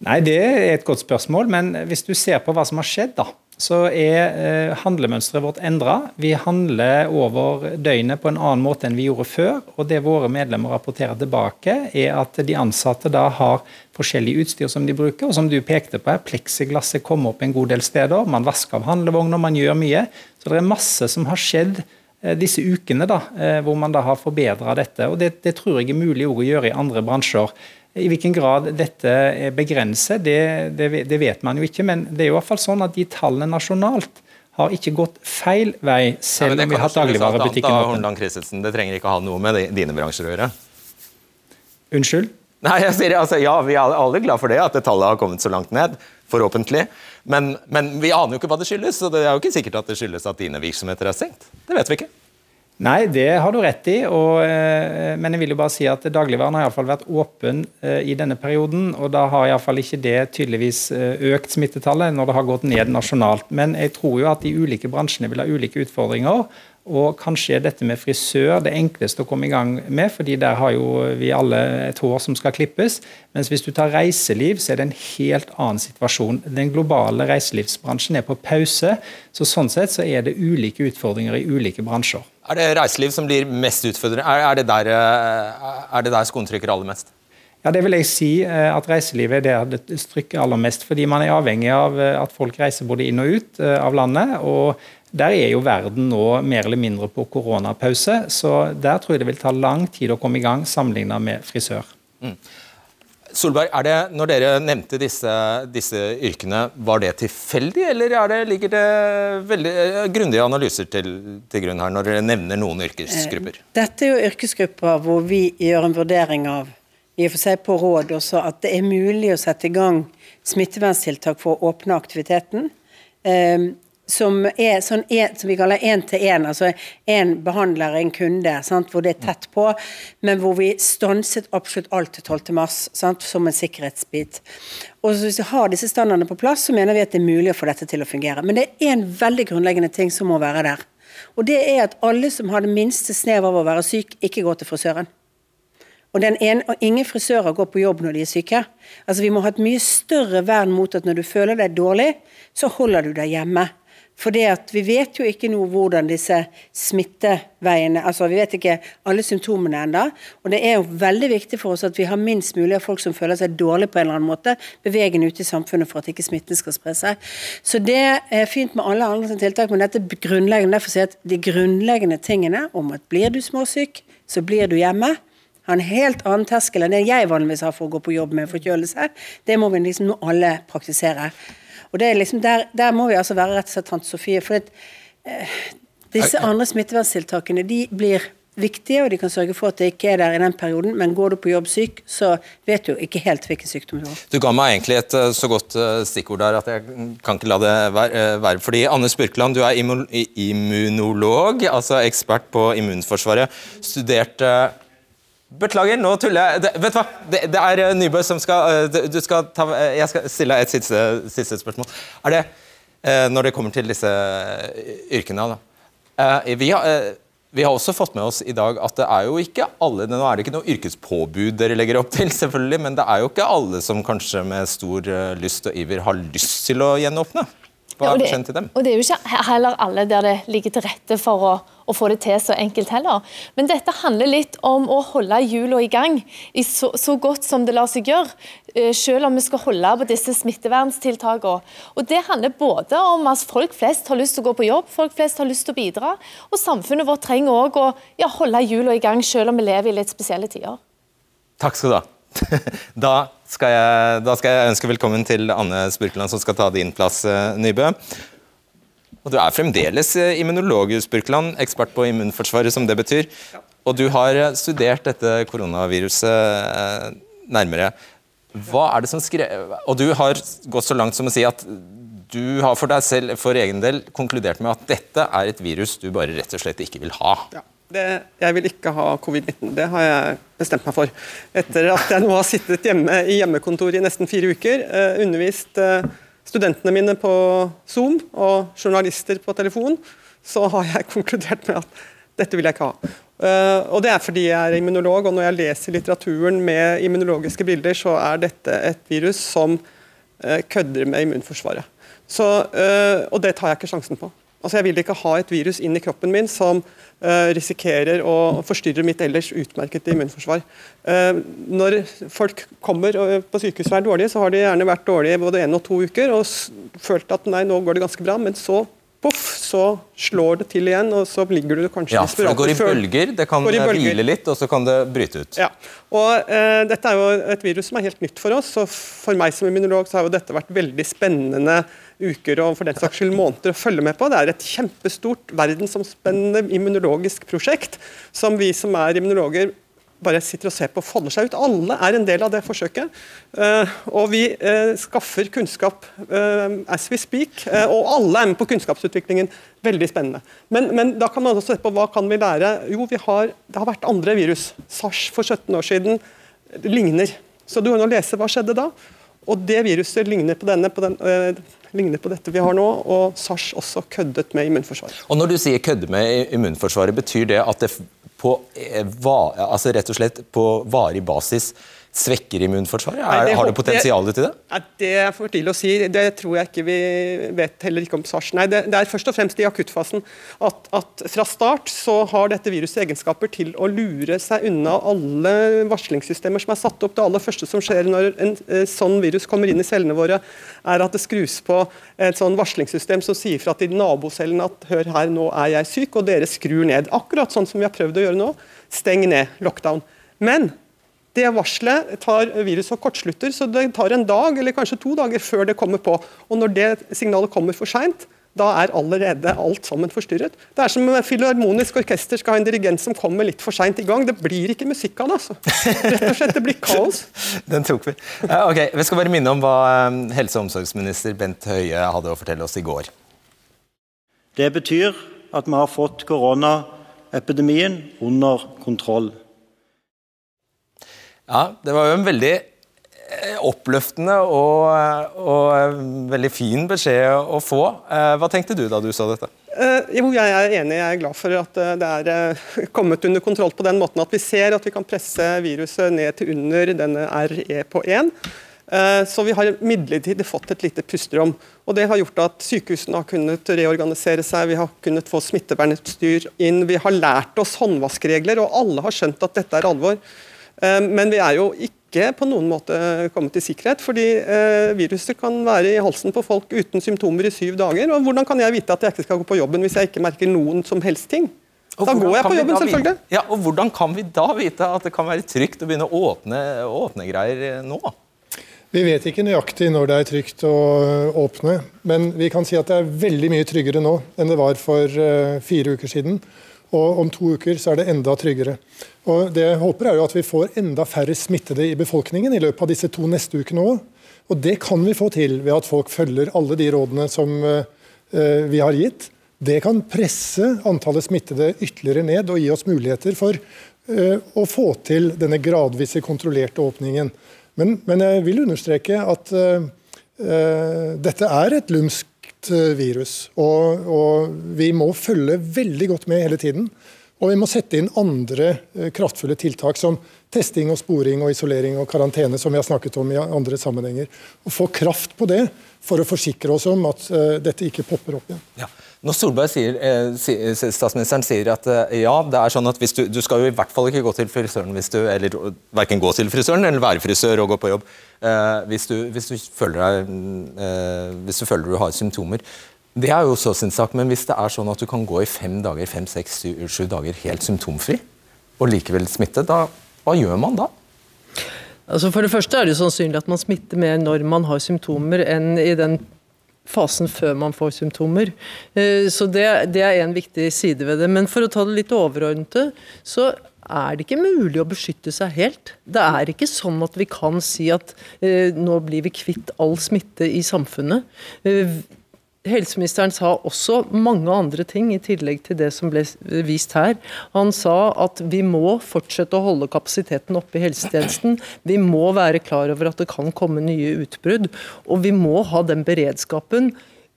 Nei, Det er et godt spørsmål. Men hvis du ser på hva som har skjedd, da, så er eh, handlemønsteret vårt endra. Vi handler over døgnet på en annen måte enn vi gjorde før. Og det våre medlemmer rapporterer tilbake, er at de ansatte da har forskjellig utstyr som de bruker. Og som du pekte på, her, pleksiglasset kommer opp en god del steder. Man vasker av handlevogner, man gjør mye. Så det er masse som har skjedd eh, disse ukene da, eh, hvor man da har forbedra dette. og det, det, tror jeg er mulig å gjøre i andre bransjer. I hvilken grad dette er begrenset, det, det, det, vet man jo ikke. Men det er jo i hvert fall sånn at de tallene nasjonalt har ikke gått feil vei, selv om vi har dagligvarebutikken
åpen. Det trenger ikke ha noe med dine bransjer å gjøre.
Unnskyld?
Nei, jeg sier altså, Ja, vi er alle glad for det, at det tallet har kommet så langt ned. Forhåpentlig. Men, men vi aner jo ikke hva det skyldes, og det er jo ikke sikkert at det skyldes at dine virksomheter er stengt. Det vet vi ikke.
Nei, det har du rett i. Og, eh, men jeg vil jo bare si at dagligvaren har i fall vært åpen eh, i denne perioden. Og da har iallfall ikke det tydeligvis eh, økt smittetallet når det har gått ned nasjonalt. Men jeg tror jo at de ulike bransjene vil ha ulike utfordringer. Og kanskje er dette med frisør det enkleste å komme i gang med, fordi der har jo vi alle et hår som skal klippes. Mens hvis du tar reiseliv, så er det en helt annen situasjon. Den globale reiselivsbransjen er på pause, så sånn sett så er det ulike utfordringer i ulike bransjer.
Er det reiseliv som blir mest utfordrende? Er, er, det der, eh, er det der skoen trykker aller mest?
Ja, det vil jeg si eh, at reiselivet er der det trykker aller mest. Fordi man er avhengig av eh, at folk reiser både inn og ut av landet. og der er jo verden nå mer eller mindre på koronapause, så der tror jeg det vil ta lang tid å komme i gang sammenlignet med frisør. Mm.
Solberg, det, når dere nevnte disse, disse, yrkene, var det tilfeldig, eller det, ligger det veldig eh, grundige analyser til, til, grunn her når dere nevner noen yrkesgrupper?
Eh, dette er jo yrkesgrupper hvor vi gjør en vurdering av i og for seg på råd også, at det er mulig å sette i gang smitteverntiltak for å åpne aktiviteten. Um, som er sånn som vi kaller én-til-én, altså én behandler, en kunde, sant? hvor det er tett på, men hvor vi stanset absolutt alt til 12. mars, sant? som en sikkerhetsbit. Og Hvis vi har disse standardene på plass, så mener vi at det er mulig å få dette til å fungere. Men det er en veldig grunnleggende ting som må være der. Og det er at alle som har det minste snev av å være syk, ikke går til frisøren. Og, ene, og, ingen frisører går på jobb når de er syke. Altså Vi må ha et mye større vern mot at når du føler deg dårlig, så holder du deg hjemme. At Vi vet jo ikke nå hvordan disse smitteveiene altså Vi vet ikke alle symptomene ennå. Og det er jo veldig viktig for oss at vi har minst mulig av folk som føler seg dårlig på en eller annen måte, bevegende ute i samfunnet for at ikke smitten skal spre seg. Så det er fint med alle andre tiltak, men dette er grunnleggende. Derfor sier jeg at de grunnleggende tingene om at blir du småsyk, så blir du hjemme har en helt annen terskel enn det jeg vanligvis har for å gå på jobb med forkjølelse. Det må vi liksom nå alle praktisere. Og det er liksom der, der må vi altså være rett og slett tante Sofie. For at, eh, disse andre smitteverntiltakene de blir viktige, og de kan sørge for at det ikke er der i den perioden. Men går du på jobb syk, så vet du ikke helt hvilken sykdom du har.
Du ga meg egentlig et eh, så godt eh, stikkord der at jeg kan ikke la det eh, være. Fordi Anne Spurkeland, du er immunolog, altså ekspert på immunforsvaret. Studert Beklager, nå tuller jeg. Det, vet du hva? Det, det er Nybø som skal, du skal ta, Jeg skal stille et siste, siste, spørsmål. Er det, Når det kommer til disse yrkene da. Vi har vi har også fått med oss i dag at det er jo ikke alle Nå er det ikke noe yrkespåbud dere legger opp til, <laughs> selvfølgelig, men det er jo ikke alle som kanskje med stor eh, lyst og iver har lyst til å gjenåpne. Hva er beskjeden til dem?
Og Det er jo ikke heller alle der det ligger til rette for å, å få det til så enkelt heller. Men dette handler litt om å holde hjulene i gang i så, så, godt som det lar seg gjøre. Eh, selv om vi skal holde på disse smitteverntiltakene. Og Det handler både om at folk flest har lyst til å gå på jobb, folk flest har lyst til å bidra. Og samfunnet vårt trenger òg å ja, holde hjulene i gang, selv om vi lever i litt spesielle tider.
Takk skal du ha. <laughs> Da skal, jeg, da skal jeg ønske velkommen til Anne Spurkeland, som skal ta din plass, eh, Nybø. Og Du er fremdeles eh, immunolog, Spurkeland, ekspert på immunforsvaret, som det betyr. Og du har eh, studert dette koronaviruset nærmere. Hva er det som skrev... Og du har gått så langt som å si at du har for deg selv, for egen del, konkludert med at dette er et virus du bare rett og slett ikke vil ha.
Ja. Det, jeg vil ikke ha covid-19. Det har jeg bestemt meg for. Etter at jeg nå har sittet hjemme i hjemmekontor i nesten fire uker, eh, undervist eh, studentene mine på Zoom og journalister på telefon, så har jeg <laughs> konkludert med at dette vil jeg ikke ha. Uh, og Det er fordi jeg er immunolog, og når jeg leser litteraturen med immunologiske bilder, så er dette et virus som uh, kødder med immunforsvaret. Så, uh, og det tar jeg ikke sjansen på. Altså Jeg vil ikke ha et virus inn i kroppen min som uh, risikerer å forstyrre mitt ellers utmerkede immunforsvar. Uh, når folk kommer på sykehuset og er dårlige, så har de gjerne vært dårlige både én og to uker og følt at nei, nå går det ganske bra, men så poff, så slår det til igjen, og så ligger du kanskje
ja, for Det går i bølger, det kan hvile litt, og så kan det bryte ut.
Ja, og eh, Dette er jo et virus som er helt nytt for oss, og for meg som immunolog så har jo dette vært veldig spennende uker og for den saks skyld måneder å følge med på. Det er et kjempestort verdensomspennende immunologisk prosjekt som vi som er immunologer bare sitter og ser på og folder seg ut. Alle er en del av det forsøket. Uh, og vi uh, skaffer kunnskap uh, as we speak, og alle er med på kunnskapsutviklingen. Veldig spennende. Men, men, da kan man også se på hva kan vi lære. Jo, vi har, det har vært andre virus. SARS for 17 år siden ligner. Så du kan jo lese hva skjedde da. Og det viruset ligner på, denne, på, den, ligner på dette vi har nå, og SARS også køddet med immunforsvaret.
Og Når du sier kødde med immunforsvaret, betyr det at det på, eh, altså rett og slett på varig basis svekker immunforsvaret? Nei, det, har det potensial til det?
Nei, det er for tidlig å si. Det tror jeg ikke vi vet heller ikke om SARS. Nei, det, det er først og fremst i akuttfasen at, at, fra start så har dette viruset egenskaper til å lure seg unna alle varslingssystemer som er satt opp. Det aller første som skjer når en, en eh, sånn virus kommer inn i cellene våre, er at det skrus på et sånn varslingssystem som sier fra til nabocellene at hør her, nå er jeg syk, og dere skrur ned. Akkurat sånn som vi har prøvd å gjøre nå. Steng ned, lockdown. Men det varselet tar viruset og kortslutter, så det tar en dag eller kanskje to dager før det kommer på. Og Når det signalet kommer for seint, da er allerede alt sammen forstyrret. Det er som et filharmonisk orkester skal ha en dirigent som kommer litt for seint i gang. Det blir ikke musikk av det. altså. Rett og slett, Det blir kaos. <laughs>
Den tok vi. Ok, Vi skal bare minne om hva um, helse- og omsorgsminister Bent Høie hadde å fortelle oss i går.
Det betyr at vi har fått koronaepidemien under kontroll.
Ja, det var jo en veldig eh, oppløftende og, og, veldig fin beskjed å få. Eh, hva tenkte du da du sa dette?
Jo, jeg er enig. Jeg er glad for at det er kommet under kontroll på den måten at vi ser at vi kan presse viruset ned til under denne RE på 1. Eh, så vi har midlertidig fått et lite pusterom. og Det har gjort at sykehusene har kunnet reorganisere seg, vi har kunnet få smittevernutstyr inn, vi har lært oss håndvaskregler, og alle har skjønt at dette er alvor. Eh, men vi er jo ikke på noen måte kommet til sikkerhet, fordi eh, viruset kan være i halsen på folk uten symptomer i syv dager. og Hvordan kan jeg vite at jeg ikke skal gå på jobben hvis jeg ikke merker noen som helst ting?
Og
Da går jeg på jobben,
vite-
selvfølgelig.
Ja, og Hvordan kan vi da vite at det kan være trygt å begynne å åpne, åpne greier nå?
Vi vet ikke nøyaktig når det er trygt å åpne, men vi kan si at det er veldig mye tryggere nå enn det var for fire uker siden. Og om to uker så er det enda tryggere. Og Det jeg håper er jo at vi får enda færre smittede i befolkningen i løpet av disse to neste ukene òg. Og det kan vi få til ved at folk følger alle de rådene som øh, øh, vi har gitt. Det kan presse antallet smittede ytterligere ned og gi oss muligheter for øh, å få til denne gradvise, kontrollerte åpningen. Men, men jeg vil understreke at uh, dette er et lumskt virus. Og, og vi må følge veldig godt med hele tiden. Og vi må sette inn andre øh, kraftfulle tiltak som testing og sporing og isolering og karantene, som vi har snakket om i andre sammenhenger. Og få kraft på det for å forsikre oss om at øh, dette ikke popper opp igjen.
Ja. Når Solberg sier, eh, statsministeren sier at eh, ja, det er sånn at du, du skal jo i hvert fall ikke gå til frisøren hvis du, eller hverken gå til frisøren eller være frisør og gå på jobb eh, hvis, du, hvis, du føler deg, eh, hvis du føler du har symptomer. Det er jo så sin sak, men hvis det er sånn at du kan gå i fem dager, fem, seks, syv, sju dager helt symptomfri, og likevel smitte, da, hva gjør man da?
Altså For det første er det sannsynlig at man smitter mer når man har symptomer, enn i den fasen før man får symptomer. Eh, Så det, det er en viktig side ved det. Men for å ta det litt overordnede, så er det ikke mulig å beskytte seg helt. Det er ikke sånn at vi kan si at eh, nå blir vi kvitt all smitte i samfunnet. Eh, Helseministeren sa også mange andre ting i tillegg til det som ble vist her. Han sa at vi må fortsette å holde kapasiteten oppe i helsetjenesten. Vi må være klar over at det kan komme nye utbrudd. Og vi må ha den beredskapen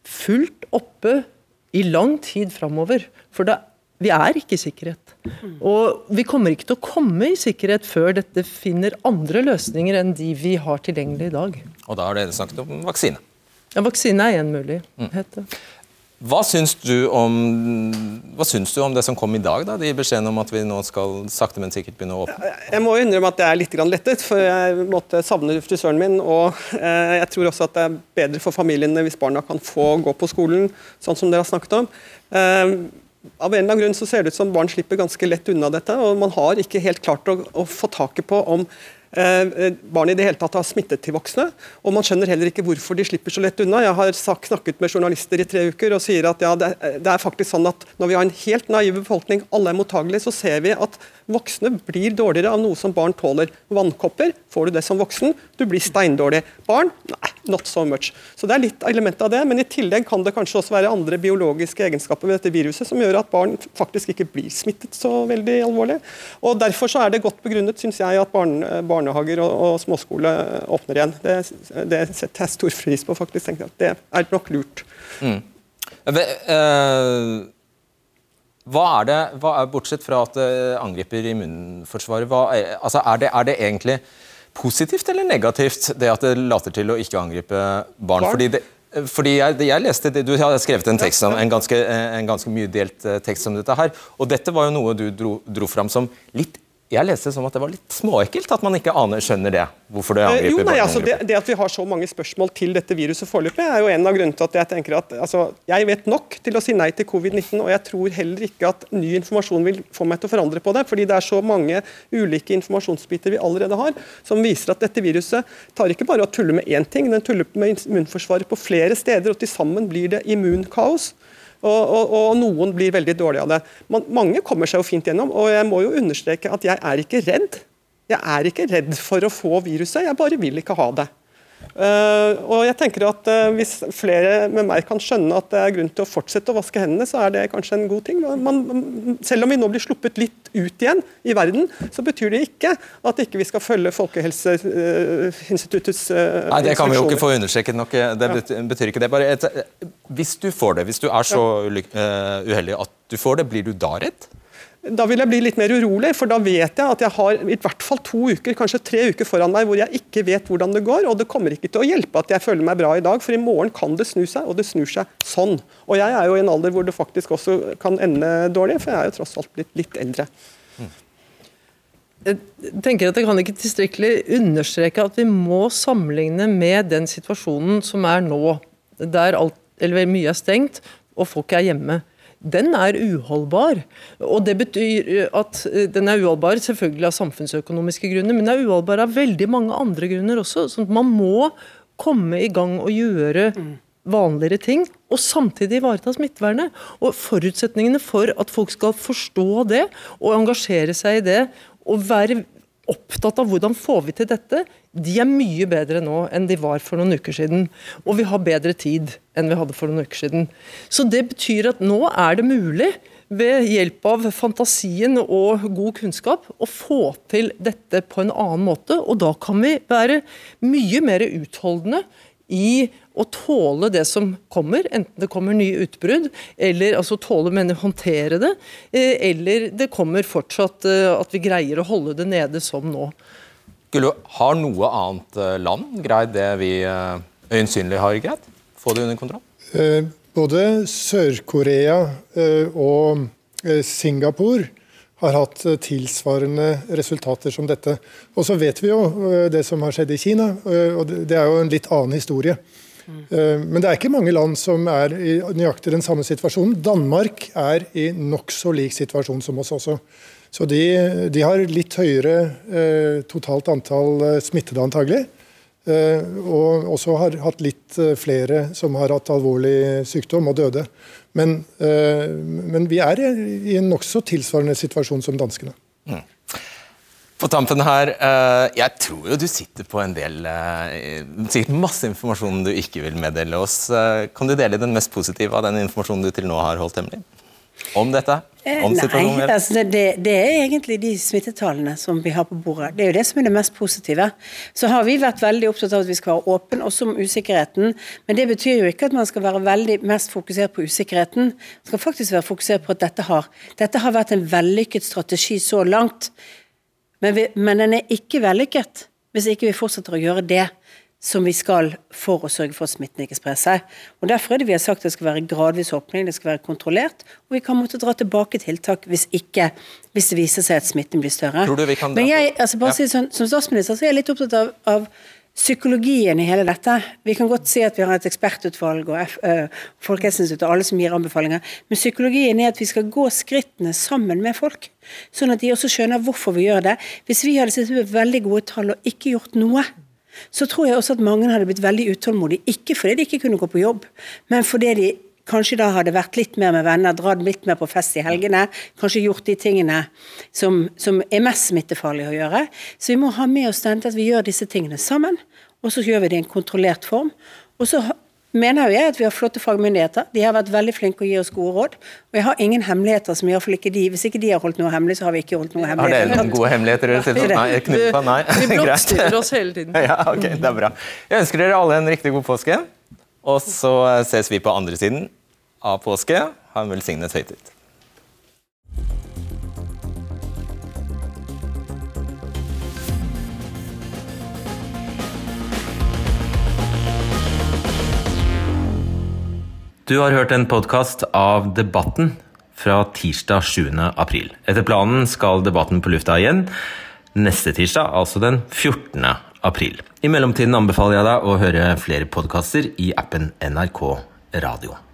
fullt oppe i lang tid framover. For det, vi er ikke i sikkerhet. Og vi kommer ikke til å komme i sikkerhet før dette finner andre løsninger enn de vi har tilgjengelig i dag.
Og da har dere snakket om vaksine.
Ja, Vaksine er én mulighet.
Hva syns, du om, hva syns du om det som kom i dag, da? de beskjedene om at vi nå skal sakte, men sikkert begynne å åpne?
Jeg må innrømme at jeg er litt lettet, for jeg måtte savne frisøren min. Og eh, jeg tror også at det er bedre for familiene hvis barna kan få gå på skolen, sånn som dere har snakket om. Eh, av en eller annen grunn så ser det ut som barn slipper ganske lett unna dette, og man har ikke helt klart å, å få taket på om eh, barn i det hele tatt har smittet til voksne. Og man skjønner heller ikke hvorfor de slipper så lett unna. Jeg har snakket med journalister i tre uker og sier at ja, det, det er faktisk sånn at når vi har en helt naiv befolkning, alle er mottagelige, så ser vi at voksne blir dårligere av noe som barn tåler. Vannkopper får du det som voksen, du blir steindårlig. Barn nei, not so much. Så det er litt element av det, men i tillegg kan det kanskje også være andre biologiske egenskaper ved dette viruset som gjør at barn faktisk ikke blir smittet så veldig alvorlig. Og Derfor så er det godt begrunnet, syns jeg, at barne, barnehager og, og småskole åpner igjen. Det, det setter jeg stor pris på, faktisk. tenker jeg. Det er nok lurt.
Mm. Eh, hva er det, hva er, Bortsett fra at det angriper immunforsvaret, hva er, altså er, det, er det egentlig positivt eller negativt det at det later til å ikke angripe barn?
Barn?
Fordi, det, fordi jeg, jeg leste, det- Du har skrevet en tekst om, en ganske, en ganske mye delt eh, tekst om dette her. og Dette var jo noe du dro, dro fram som litt jeg leste det som at det var litt småekkelt at man ikke aner, skjønner det. Hvorfor det
Eh,
angriper
Jo, nei, altså det, det at vi har så mange spørsmål til dette viruset foreløpig, er jo en av grunnene til at jeg tenker at altså, jeg vet nok til å si nei til covid-19, og jeg tror heller ikke at ny informasjon vil få meg til å forandre på det. fordi det er så mange ulike informasjonsbiter vi allerede har, som viser at dette viruset tar ikke bare å tulle med én ting, den tuller med immunforsvaret på flere steder, og til sammen blir det immunkaos. Og, og, og noen blir veldig dårlige av det. Man, mange kommer seg jo fint gjennom, og jeg må jo understreke at jeg er ikke redd. Jeg er ikke redd for å få viruset, jeg bare vil ikke ha det. Eh, og jeg tenker at eh, Hvis flere med meg kan skjønne at det er grunn til å fortsette å vaske hendene, så er det kanskje en god ting. Man, man, selv om vi nå blir sluppet litt ut igjen i verden, så betyr det ikke at ikke vi skal følge Folkehelseinstituttets uh,
Nei, Det kan vi jo ikke få understreket nok. Det betyr ikke det. Bare et, hvis du får det, hvis du er så eh, uheldig at du får det, blir du da redd?
Da vil jeg bli litt mer urolig, for da vet jeg at jeg har i hvert fall to uker, kanskje tre uker foran meg hvor jeg ikke vet hvordan det går. Og det kommer ikke til å hjelpe at jeg føler meg bra i dag, for i morgen kan det snu seg, og det snur seg sånn. Og jeg er jo i en alder hvor det faktisk også kan ende dårlig, for jeg er jo tross alt blitt litt eldre.
Jeg tenker at Jeg kan ikke tilstrekkelig understreke at vi må sammenligne med den situasjonen som er nå, der alt, eller mye er stengt og folk er hjemme. Den er uholdbar. Og det betyr at eh, Den er uholdbar selvfølgelig av samfunnsøkonomiske grunner, men den er uholdbar av veldig mange andre grunner også. sånn at man må komme i gang og gjøre vanligere ting, og samtidig ivareta smittevernet. Og Forutsetningene for at folk skal forstå det og engasjere seg i det, og være opptatt av hvordan får vi til dette, de er mye bedre nå enn de var for noen uker siden. Og vi har bedre tid enn vi hadde for noen uker siden. Så det betyr at nå er det mulig ved hjelp av fantasien og god kunnskap å få til dette på en annen måte. Og da kan vi være mye mer utholdende i å tåle det som kommer, enten det kommer nye utbrudd, eller altså tåle, men håndtere det, eh, eller det kommer fortsatt eh, at vi greier å holde det nede som nå.
Gullo, har noe annet eh, land greid det vi øyensynlig har greid? Få det under kontroll?
Både Sør-Korea og Singapore har hatt tilsvarende resultater som dette. Og så vet vi jo det som har skjedd i Kina, og det er jo en litt annen historie. Eh, men det er ikke mange land som er i nøyaktig den samme situasjonen. Danmark er i nokså lik situasjon som oss også. Så de, de har litt høyere eh, totalt antall eh, smittede, antagelig. Og også har hatt litt flere som har hatt alvorlig sykdom og døde. Men, men vi er i en nokså tilsvarende situasjon som danskene. Mm.
På tampen her, eh, Jeg tror jo du sitter på en del eh, sikkert masse informasjon du ikke vil meddele oss. Eh, kan du dele den mest positive av den informasjonen du til nå har holdt hemmelig? Om dette? Om
Nei, altså det, det, er egentlig de smittetallene som vi har på bordet. Det er jo det som er det mest positive. Så har vi vært veldig opptatt av at vi skal være åpne også om usikkerheten. Men det betyr jo ikke at man skal være veldig mest fokusert på usikkerheten. Man skal faktisk være fokusert på at dette har, dette har vært en vellykket strategi så langt. Men, vi, men den er ikke vellykket hvis ikke vi fortsetter å gjøre det som vi skal for å sørge for at smitten ikke sprer seg. Og Derfor er det vi har sagt at det skal være gradvis åpning, det skal være kontrollert, og vi kan måtte dra tilbake tiltak hvis, ikke, hvis det viser seg at smitten blir større. Men jeg, altså bare ja. si sånn, Som statsminister så er jeg litt opptatt av, av psykologien i hele dette. Vi kan godt si at vi har et ekspertutvalg og Folkehelseinstituttet og alle som gir anbefalinger, men psykologien er at vi skal gå skrittene sammen med folk. Sånn at de også skjønner hvorfor vi gjør det. Hvis vi hadde sittet med veldig gode tall og ikke gjort noe, så tror jeg også at mange hadde blitt veldig utålmodige. Ikke fordi de ikke kunne gå på jobb, men fordi de kanskje da hadde vært litt mer med venner, dratt litt mer på fest i helgene. Kanskje gjort de tingene som, som er mest smittefarlige å gjøre. Så vi må ha med oss den til at vi gjør disse tingene sammen, og så gjør vi det i en kontrollert form. Og så mener jo jeg at vi har flotte fagmyndigheter. De har vært veldig flinke å gi oss gode råd. Og jeg har ingen hemmeligheter som iallfall ikke de Hvis ikke de har holdt noe hemmelig, så har vi ikke holdt noe hemmelig.
Har dere noen gode hemmeligheter? Nei, Knutpa, nei. <laughs>
Vi blottstiller oss hele tiden. <laughs>
Ja, ok, det er bra. Jeg ønsker dere alle en riktig god påske. Og så ses vi på andre siden av påske. Ha en velsignet høytid.
Du har hørt en podkast av Debatten fra tirsdag 7. april. Etter planen skal debatten på lufta igjen neste tirsdag, altså den 14. april. I mellomtiden anbefaler jeg deg å høre flere podkaster i appen NRK Radio.